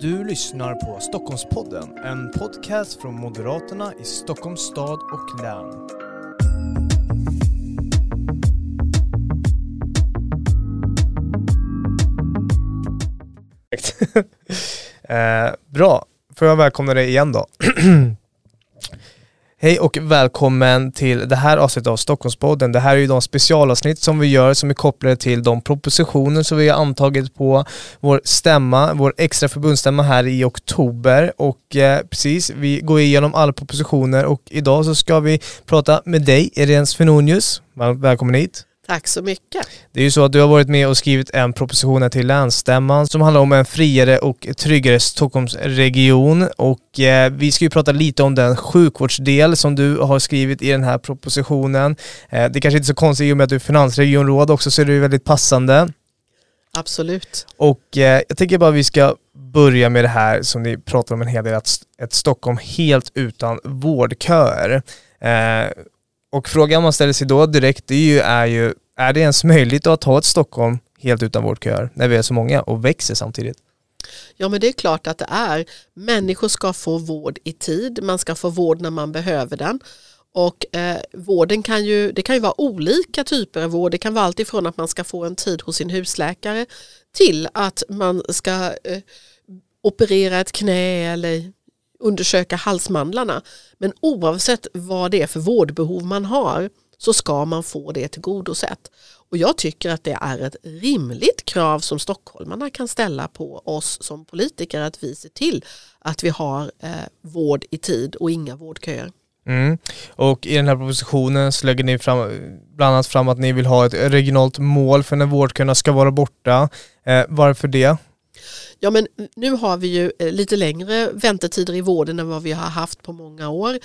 Du lyssnar på Stockholmspodden, en podcast från Moderaterna i Stockholms stad och län. eh, bra, får jag välkomna dig igen då. Hej och välkommen till det här avsnittet av Stockholmspodden. Det här är ju de specialavsnitt som vi gör som är kopplade till de propositioner som vi har antagit på vår stämma, vår extra förbundsstämma här i oktober. Och eh, precis, vi går igenom alla propositioner och idag så ska vi prata med dig, Irene Svenonius. Välkommen hit. Tack så mycket. Det är ju så att du har varit med och skrivit en proposition till länsstämman som handlar om en friare och tryggare Stockholmsregion och eh, vi ska ju prata lite om den sjukvårdsdel som du har skrivit i den här propositionen. Eh, det kanske inte är så konstigt i och med att du är finansregionråd också så är det ju väldigt passande. Absolut. Och eh, jag tänker bara att vi ska börja med det här som ni pratar om en hel del, att ett Stockholm helt utan vårdköer. Och frågan man ställer sig då direkt det är ju, är ju, är det ens möjligt att ha ett Stockholm helt utan vårdköer när vi är så många och växer samtidigt? Ja men det är klart att det är. Människor ska få vård i tid, man ska få vård när man behöver den. Och eh, vården kan ju, det kan ju vara olika typer av vård. Det kan vara allt ifrån att man ska få en tid hos sin husläkare till att man ska eh, operera ett knä eller undersöka halsmandlarna. Men oavsett vad det är för vårdbehov man har så ska man få det tillgodosett. Och jag tycker att det är ett rimligt krav som stockholmarna kan ställa på oss som politiker att vi ser till att vi har eh, vård i tid och inga vårdköer. Mm. Och i den här propositionen så lägger ni fram, bland annat fram att ni vill ha ett regionalt mål för när vårdköerna ska vara borta. Eh, varför det? Ja men nu har vi ju eh, lite längre väntetider i vården än vad vi har haft på många år.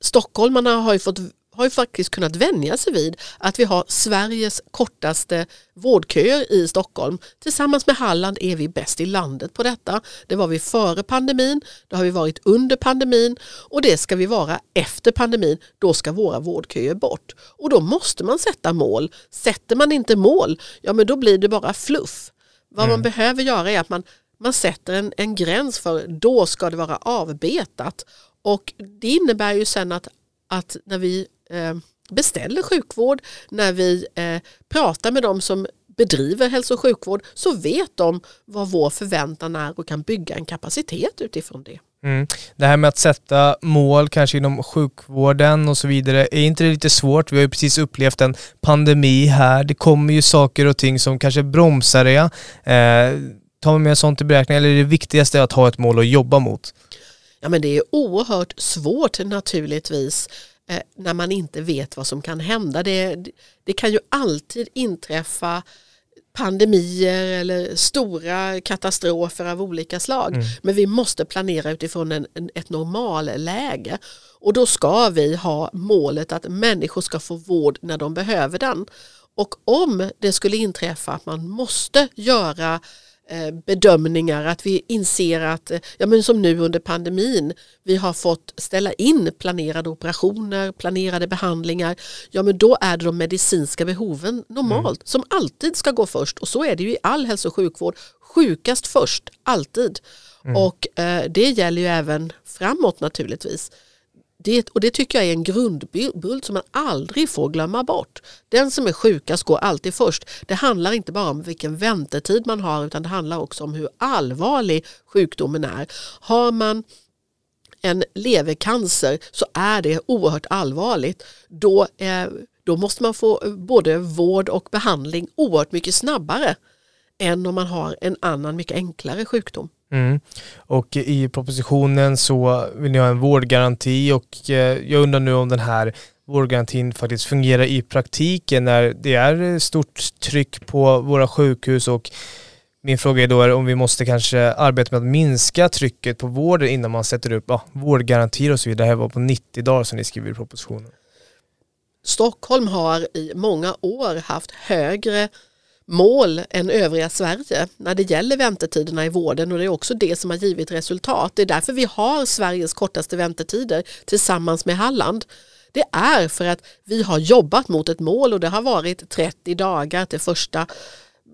Stockholmarna har ju, fått, har ju faktiskt kunnat vänja sig vid att vi har Sveriges kortaste vårdköer i Stockholm. Tillsammans med Halland är vi bäst i landet på detta. Det var vi före pandemin, det har vi varit under pandemin och det ska vi vara efter pandemin. Då ska våra vårdköer bort. Och då måste man sätta mål. Sätter man inte mål, ja men då blir det bara fluff. Vad mm. man behöver göra är att man man sätter en, en gräns för då ska det vara avbetat. Och det innebär ju sen att, att när vi eh, beställer sjukvård, när vi eh, pratar med de som bedriver hälso och sjukvård så vet de vad vår förväntan är och kan bygga en kapacitet utifrån det. Mm. Det här med att sätta mål kanske inom sjukvården och så vidare, är inte det lite svårt? Vi har ju precis upplevt en pandemi här, det kommer ju saker och ting som kanske bromsar det. Eh, tar man med sånt i beräkning eller är det viktigaste att ha ett mål att jobba mot? Ja men det är oerhört svårt naturligtvis eh, när man inte vet vad som kan hända. Det, det kan ju alltid inträffa pandemier eller stora katastrofer av olika slag. Mm. Men vi måste planera utifrån en, en, ett normalläge. Och då ska vi ha målet att människor ska få vård när de behöver den. Och om det skulle inträffa att man måste göra bedömningar, att vi inser att, eh, ja men som nu under pandemin, vi har fått ställa in planerade operationer, planerade behandlingar, ja men då är det de medicinska behoven normalt mm. som alltid ska gå först och så är det ju i all hälso och sjukvård, sjukast först, alltid. Mm. Och eh, det gäller ju även framåt naturligtvis. Det, och det tycker jag är en grundbult som man aldrig får glömma bort. Den som är sjukast går alltid först. Det handlar inte bara om vilken väntetid man har utan det handlar också om hur allvarlig sjukdomen är. Har man en levercancer så är det oerhört allvarligt. Då, eh, då måste man få både vård och behandling oerhört mycket snabbare än om man har en annan mycket enklare sjukdom. Mm. Och i propositionen så vill ni ha en vårdgaranti och eh, jag undrar nu om den här vårdgarantin faktiskt fungerar i praktiken när det är stort tryck på våra sjukhus och min fråga är då om vi måste kanske arbeta med att minska trycket på vården innan man sätter upp ja, vårdgarantier och så vidare. Det här var på 90 dagar som ni skriver i propositionen. Stockholm har i många år haft högre mål än övriga Sverige när det gäller väntetiderna i vården och det är också det som har givit resultat. Det är därför vi har Sveriges kortaste väntetider tillsammans med Halland. Det är för att vi har jobbat mot ett mål och det har varit 30 dagar till första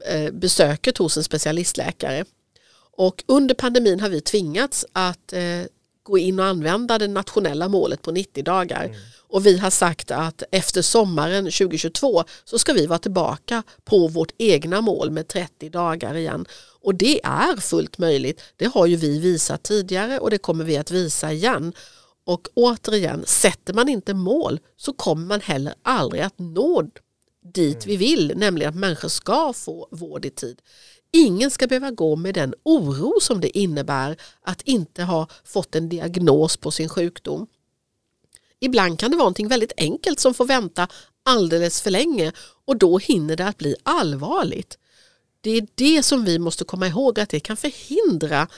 eh, besöket hos en specialistläkare. Och under pandemin har vi tvingats att eh, gå in och använda det nationella målet på 90 dagar. Mm. Och vi har sagt att efter sommaren 2022 så ska vi vara tillbaka på vårt egna mål med 30 dagar igen. Och det är fullt möjligt. Det har ju vi visat tidigare och det kommer vi att visa igen. Och återigen, sätter man inte mål så kommer man heller aldrig att nå dit vi vill, nämligen att människor ska få vård i tid. Ingen ska behöva gå med den oro som det innebär att inte ha fått en diagnos på sin sjukdom. Ibland kan det vara någonting väldigt enkelt som får vänta alldeles för länge och då hinner det att bli allvarligt. Det är det som vi måste komma ihåg att det kan förhindra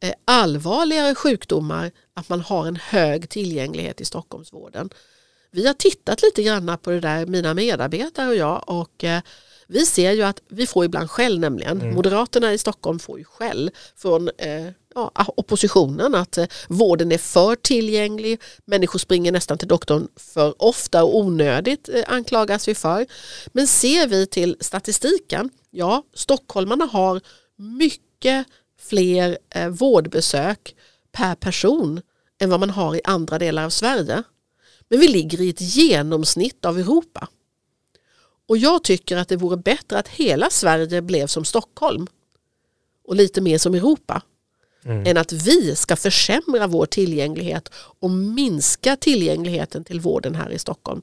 eh, allvarligare sjukdomar att man har en hög tillgänglighet i Stockholmsvården. Vi har tittat lite grann på det där, mina medarbetare och jag och eh, vi ser ju att vi får ibland skäll nämligen. Mm. Moderaterna i Stockholm får ju skäll från eh, ja, oppositionen att eh, vården är för tillgänglig, människor springer nästan till doktorn för ofta och onödigt eh, anklagas vi för. Men ser vi till statistiken, ja stockholmarna har mycket fler eh, vårdbesök per person än vad man har i andra delar av Sverige. Men vi ligger i ett genomsnitt av Europa. Och jag tycker att det vore bättre att hela Sverige blev som Stockholm och lite mer som Europa. Mm. än att vi ska försämra vår tillgänglighet och minska tillgängligheten till vården här i Stockholm.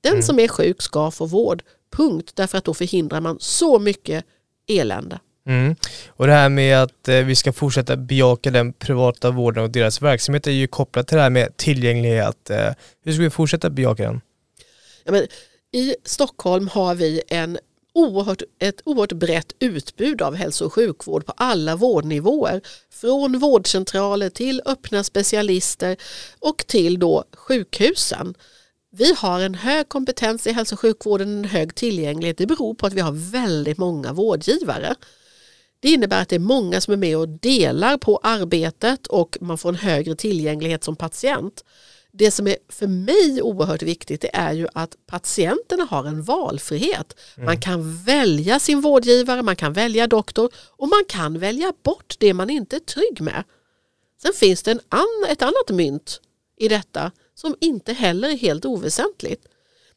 Den mm. som är sjuk ska få vård, punkt. Därför att då förhindrar man så mycket elände. Mm. Och det här med att eh, vi ska fortsätta bejaka den privata vården och deras verksamhet är ju kopplat till det här med tillgänglighet. Eh, hur ska vi fortsätta bejaka den? Ja, men, i Stockholm har vi en oerhört, ett oerhört brett utbud av hälso och sjukvård på alla vårdnivåer. Från vårdcentraler till öppna specialister och till då sjukhusen. Vi har en hög kompetens i hälso och sjukvården, en hög tillgänglighet. Det beror på att vi har väldigt många vårdgivare. Det innebär att det är många som är med och delar på arbetet och man får en högre tillgänglighet som patient. Det som är för mig oerhört viktigt det är ju att patienterna har en valfrihet. Mm. Man kan välja sin vårdgivare, man kan välja doktor och man kan välja bort det man inte är trygg med. Sen finns det en an, ett annat mynt i detta som inte heller är helt oväsentligt.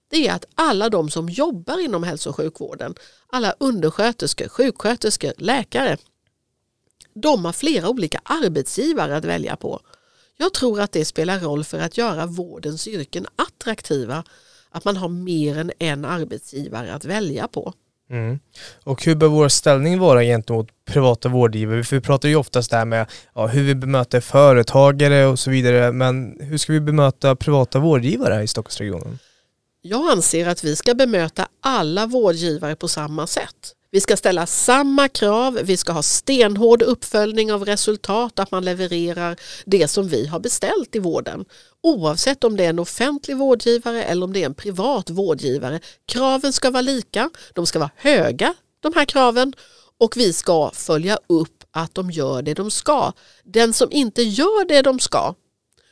Det är att alla de som jobbar inom hälso och sjukvården, alla undersköterskor, sjuksköterskor, läkare, de har flera olika arbetsgivare att välja på. Jag tror att det spelar roll för att göra vårdens yrken attraktiva. Att man har mer än en arbetsgivare att välja på. Mm. Och hur bör vår ställning vara gentemot privata vårdgivare? För vi pratar ju oftast där med ja, hur vi bemöter företagare och så vidare. Men hur ska vi bemöta privata vårdgivare i Stockholmsregionen? Jag anser att vi ska bemöta alla vårdgivare på samma sätt. Vi ska ställa samma krav, vi ska ha stenhård uppföljning av resultat, att man levererar det som vi har beställt i vården. Oavsett om det är en offentlig vårdgivare eller om det är en privat vårdgivare. Kraven ska vara lika, de ska vara höga de här kraven och vi ska följa upp att de gör det de ska. Den som inte gör det de ska,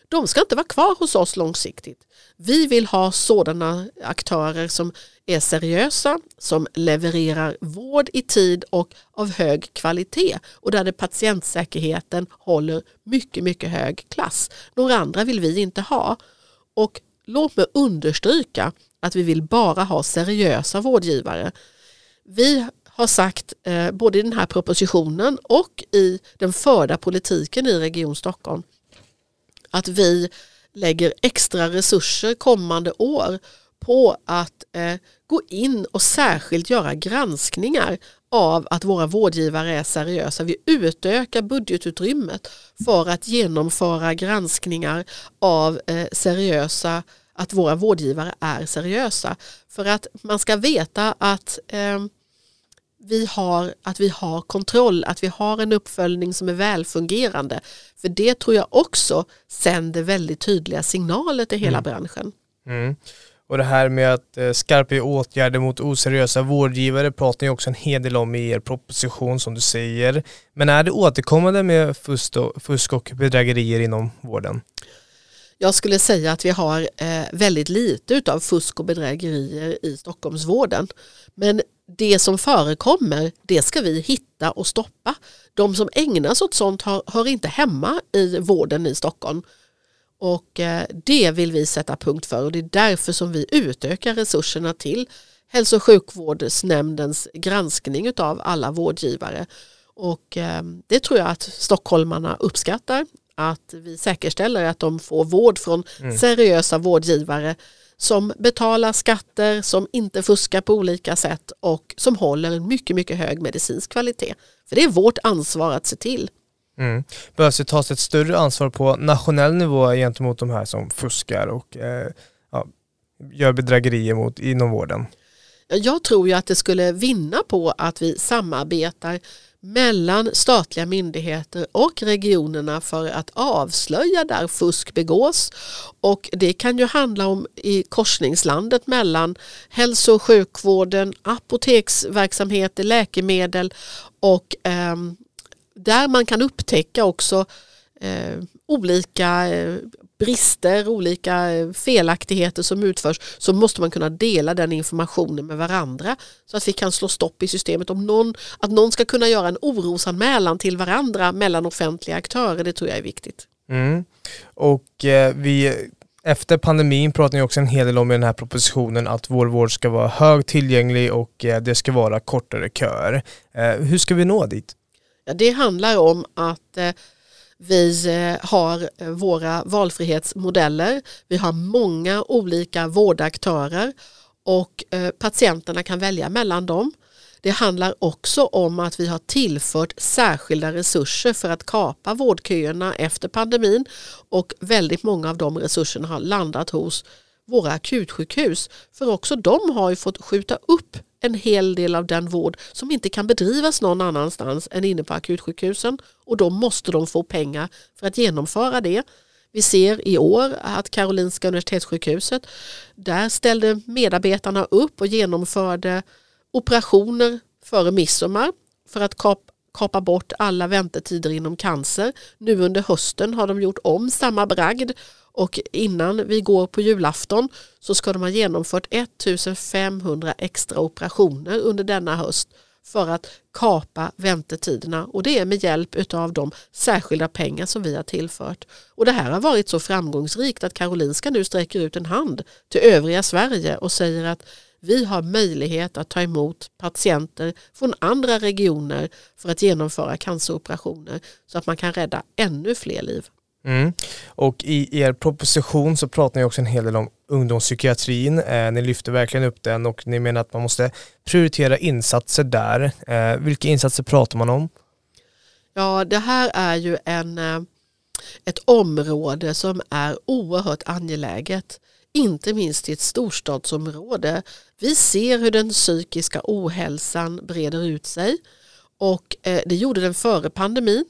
de ska inte vara kvar hos oss långsiktigt. Vi vill ha sådana aktörer som är seriösa, som levererar vård i tid och av hög kvalitet och där det patientsäkerheten håller mycket, mycket hög klass. Några andra vill vi inte ha. Och låt mig understryka att vi vill bara ha seriösa vårdgivare. Vi har sagt eh, både i den här propositionen och i den förda politiken i Region Stockholm att vi lägger extra resurser kommande år på att eh, gå in och särskilt göra granskningar av att våra vårdgivare är seriösa. Vi utökar budgetutrymmet för att genomföra granskningar av eh, seriösa att våra vårdgivare är seriösa. För att man ska veta att eh, vi har, att vi har kontroll, att vi har en uppföljning som är välfungerande. För det tror jag också sänder väldigt tydliga signaler till hela mm. branschen. Mm. Och det här med att eh, skarpa åtgärder mot oseriösa vårdgivare pratar ni också en hel del om i er proposition som du säger. Men är det återkommande med fusk och, fusk och bedrägerier inom vården? Jag skulle säga att vi har eh, väldigt lite av fusk och bedrägerier i Stockholmsvården. Men det som förekommer, det ska vi hitta och stoppa. De som ägnar sig åt sånt hör, hör inte hemma i vården i Stockholm. Och eh, det vill vi sätta punkt för och det är därför som vi utökar resurserna till hälso och sjukvårdsnämndens granskning av alla vårdgivare. Och eh, det tror jag att stockholmarna uppskattar. Att vi säkerställer att de får vård från mm. seriösa vårdgivare som betalar skatter, som inte fuskar på olika sätt och som håller en mycket, mycket hög medicinsk kvalitet. För det är vårt ansvar att se till. Mm. Behövs det tas ett större ansvar på nationell nivå gentemot de här som fuskar och eh, ja, gör bedrägerier mot, inom vården? Jag tror ju att det skulle vinna på att vi samarbetar mellan statliga myndigheter och regionerna för att avslöja där fusk begås. Och det kan ju handla om i korsningslandet mellan hälso och sjukvården, apoteksverksamheter, läkemedel och eh, där man kan upptäcka också eh, olika eh, brister, olika eh, felaktigheter som utförs så måste man kunna dela den informationen med varandra så att vi kan slå stopp i systemet. Om någon, att någon ska kunna göra en orosanmälan till varandra mellan offentliga aktörer, det tror jag är viktigt. Mm. Och eh, vi efter pandemin pratar ni också en hel del om i den här propositionen att vår vård ska vara högtillgänglig och eh, det ska vara kortare köer. Eh, hur ska vi nå dit? Ja, det handlar om att vi eh, har eh, våra valfrihetsmodeller. Vi har många olika vårdaktörer och eh, patienterna kan välja mellan dem. Det handlar också om att vi har tillfört särskilda resurser för att kapa vårdköerna efter pandemin och väldigt många av de resurserna har landat hos våra akutsjukhus. För också de har ju fått skjuta upp en hel del av den vård som inte kan bedrivas någon annanstans än inne på akutsjukhusen och då måste de få pengar för att genomföra det. Vi ser i år att Karolinska universitetssjukhuset, där ställde medarbetarna upp och genomförde operationer före midsommar för att kapa bort alla väntetider inom cancer. Nu under hösten har de gjort om samma bragd och innan vi går på julafton så ska de ha genomfört 1500 extra operationer under denna höst för att kapa väntetiderna och det är med hjälp av de särskilda pengar som vi har tillfört. Och det här har varit så framgångsrikt att Karolinska nu sträcker ut en hand till övriga Sverige och säger att vi har möjlighet att ta emot patienter från andra regioner för att genomföra canceroperationer så att man kan rädda ännu fler liv. Mm. Och i er proposition så pratar ni också en hel del om ungdomspsykiatrin. Eh, ni lyfter verkligen upp den och ni menar att man måste prioritera insatser där. Eh, vilka insatser pratar man om? Ja, det här är ju en, eh, ett område som är oerhört angeläget. Inte minst i ett storstadsområde. Vi ser hur den psykiska ohälsan breder ut sig och eh, det gjorde den före pandemin.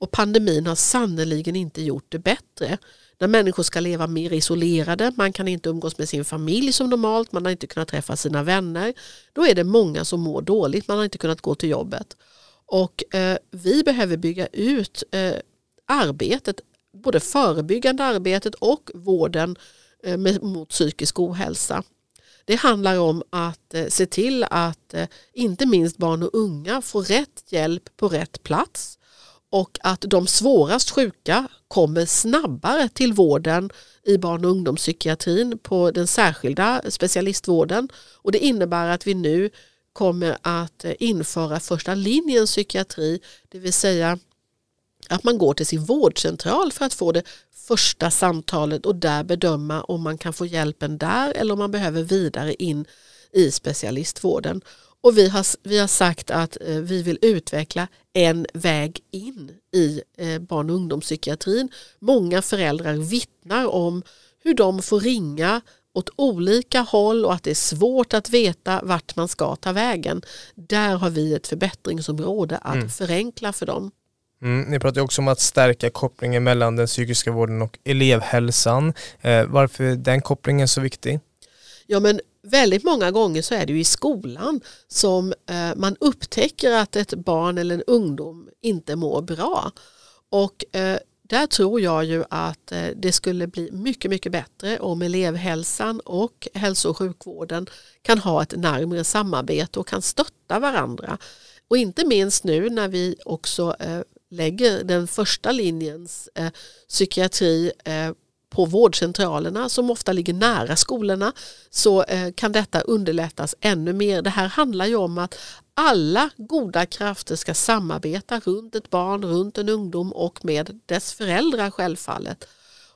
Och pandemin har sannerligen inte gjort det bättre. När människor ska leva mer isolerade, man kan inte umgås med sin familj som normalt, man har inte kunnat träffa sina vänner. Då är det många som mår dåligt, man har inte kunnat gå till jobbet. Och eh, vi behöver bygga ut eh, arbetet, både förebyggande arbetet och vården eh, med, mot psykisk ohälsa. Det handlar om att eh, se till att eh, inte minst barn och unga får rätt hjälp på rätt plats och att de svårast sjuka kommer snabbare till vården i barn och ungdomspsykiatrin på den särskilda specialistvården. Och det innebär att vi nu kommer att införa första linjens psykiatri, det vill säga att man går till sin vårdcentral för att få det första samtalet och där bedöma om man kan få hjälpen där eller om man behöver vidare in i specialistvården. Och vi har, vi har sagt att eh, vi vill utveckla en väg in i eh, barn och ungdomspsykiatrin. Många föräldrar vittnar om hur de får ringa åt olika håll och att det är svårt att veta vart man ska ta vägen. Där har vi ett förbättringsområde att mm. förenkla för dem. Mm, ni pratar också om att stärka kopplingen mellan den psykiska vården och elevhälsan. Eh, varför är den kopplingen så viktig? Ja men väldigt många gånger så är det ju i skolan som eh, man upptäcker att ett barn eller en ungdom inte mår bra. Och eh, där tror jag ju att eh, det skulle bli mycket, mycket bättre om elevhälsan och hälso och sjukvården kan ha ett närmare samarbete och kan stötta varandra. Och inte minst nu när vi också lägger den första linjens psykiatri på vårdcentralerna som ofta ligger nära skolorna så eh, kan detta underlättas ännu mer. Det här handlar ju om att alla goda krafter ska samarbeta runt ett barn, runt en ungdom och med dess föräldrar självfallet.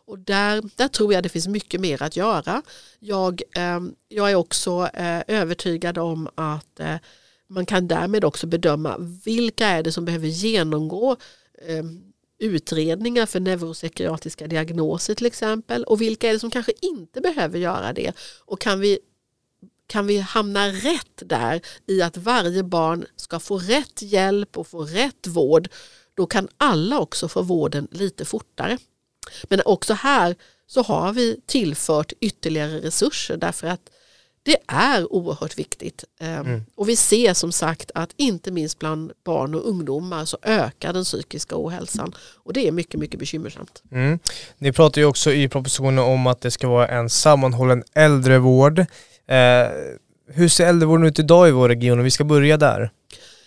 Och där, där tror jag det finns mycket mer att göra. Jag, eh, jag är också eh, övertygad om att eh, man kan därmed också bedöma vilka är det som behöver genomgå eh, utredningar för neuropsykiatriska diagnoser till exempel och vilka är det som kanske inte behöver göra det. Och kan vi kan vi hamna rätt där i att varje barn ska få rätt hjälp och få rätt vård, då kan alla också få vården lite fortare. Men också här så har vi tillfört ytterligare resurser därför att det är oerhört viktigt. Ehm, mm. Och vi ser som sagt att inte minst bland barn och ungdomar så ökar den psykiska ohälsan. Och det är mycket, mycket bekymmersamt. Mm. Ni pratar ju också i propositionen om att det ska vara en sammanhållen äldrevård. Eh, hur ser äldrevården ut idag i vår region? Vi ska börja där.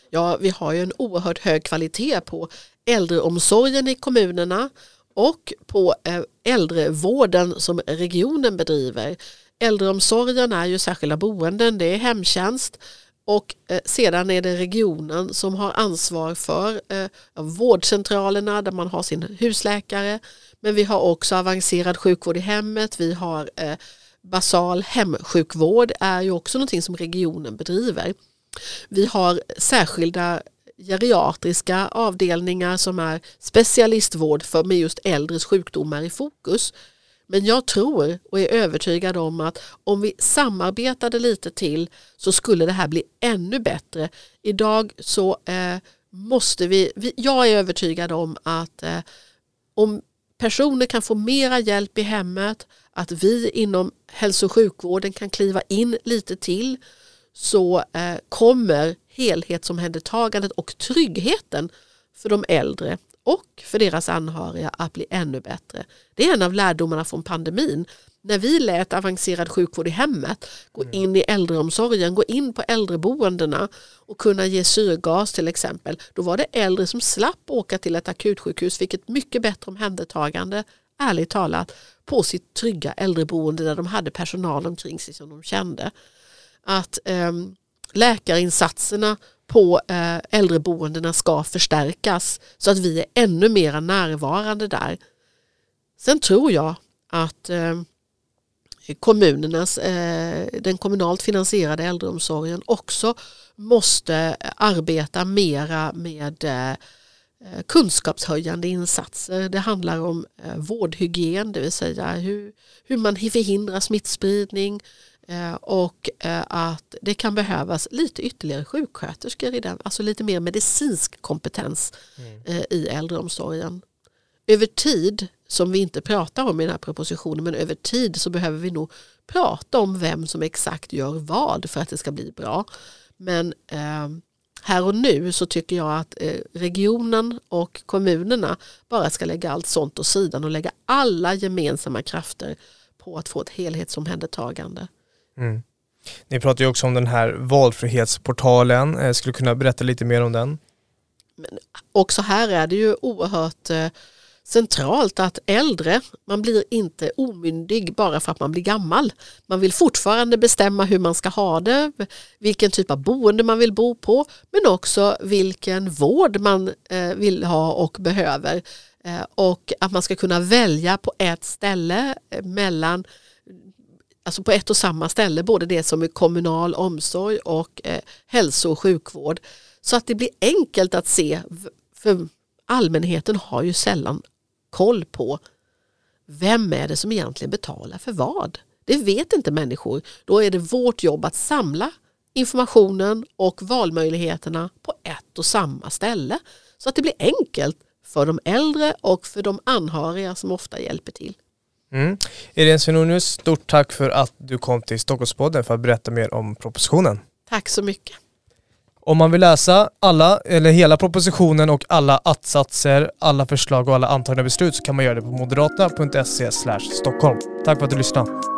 Ja, vi har ju en oerhört hög kvalitet på äldreomsorgen i kommunerna och på eh, äldrevården som regionen bedriver. Äldreomsorgen är ju särskilda boenden, det är hemtjänst och eh, sedan är det regionen som har ansvar för eh, vårdcentralerna där man har sin husläkare. Men vi har också avancerad sjukvård i hemmet, vi har eh, basal hemsjukvård är ju också någonting som regionen bedriver. Vi har särskilda geriatriska avdelningar som är specialistvård för med just äldres sjukdomar i fokus. Men jag tror och är övertygad om att om vi samarbetade lite till så skulle det här bli ännu bättre. Idag så eh, måste vi, vi, jag är övertygad om att eh, om personer kan få mera hjälp i hemmet, att vi inom hälso och sjukvården kan kliva in lite till så eh, kommer helhetsomhändertagandet och tryggheten för de äldre och för deras anhöriga att bli ännu bättre. Det är en av lärdomarna från pandemin när vi lät avancerad sjukvård i hemmet gå mm. in i äldreomsorgen, gå in på äldreboendena och kunna ge syrgas till exempel, då var det äldre som slapp åka till ett akutsjukhus, fick ett mycket bättre omhändertagande, ärligt talat, på sitt trygga äldreboende där de hade personal omkring sig som de kände. Att eh, läkarinsatserna på eh, äldreboendena ska förstärkas så att vi är ännu mer närvarande där. Sen tror jag att eh, kommunernas, eh, den kommunalt finansierade äldreomsorgen också måste arbeta mera med kunskapshöjande insatser. Det handlar om vårdhygien, det vill säga hur, hur man förhindrar smittspridning och att det kan behövas lite ytterligare sjuksköterskor i den, alltså lite mer medicinsk kompetens mm. i äldreomsorgen. Över tid som vi inte pratar om i den här propositionen men över tid så behöver vi nog prata om vem som exakt gör vad för att det ska bli bra. Men eh, här och nu så tycker jag att eh, regionen och kommunerna bara ska lägga allt sånt åt sidan och lägga alla gemensamma krafter på att få ett helhetsomhändertagande. Mm. Ni pratar ju också om den här valfrihetsportalen. Eh, skulle du kunna berätta lite mer om den? Men också här är det ju oerhört eh, centralt att äldre, man blir inte omyndig bara för att man blir gammal. Man vill fortfarande bestämma hur man ska ha det, vilken typ av boende man vill bo på, men också vilken vård man eh, vill ha och behöver. Och att man ska kunna välja på ett ställe mellan alltså på ett och samma ställe, både det som är kommunal omsorg och eh, hälso och sjukvård. Så att det blir enkelt att se, för allmänheten har ju sällan koll på vem är det som egentligen betalar för vad. Det vet inte människor. Då är det vårt jobb att samla informationen och valmöjligheterna på ett och samma ställe. Så att det blir enkelt för de äldre och för de anhöriga som ofta hjälper till. Mm. Irene Svenonius, stort tack för att du kom till Stockholmspodden för att berätta mer om propositionen. Tack så mycket. Om man vill läsa alla, eller hela propositionen och alla attsatser, alla förslag och alla antagna beslut så kan man göra det på moderata.se Stockholm. Tack för att du lyssnade.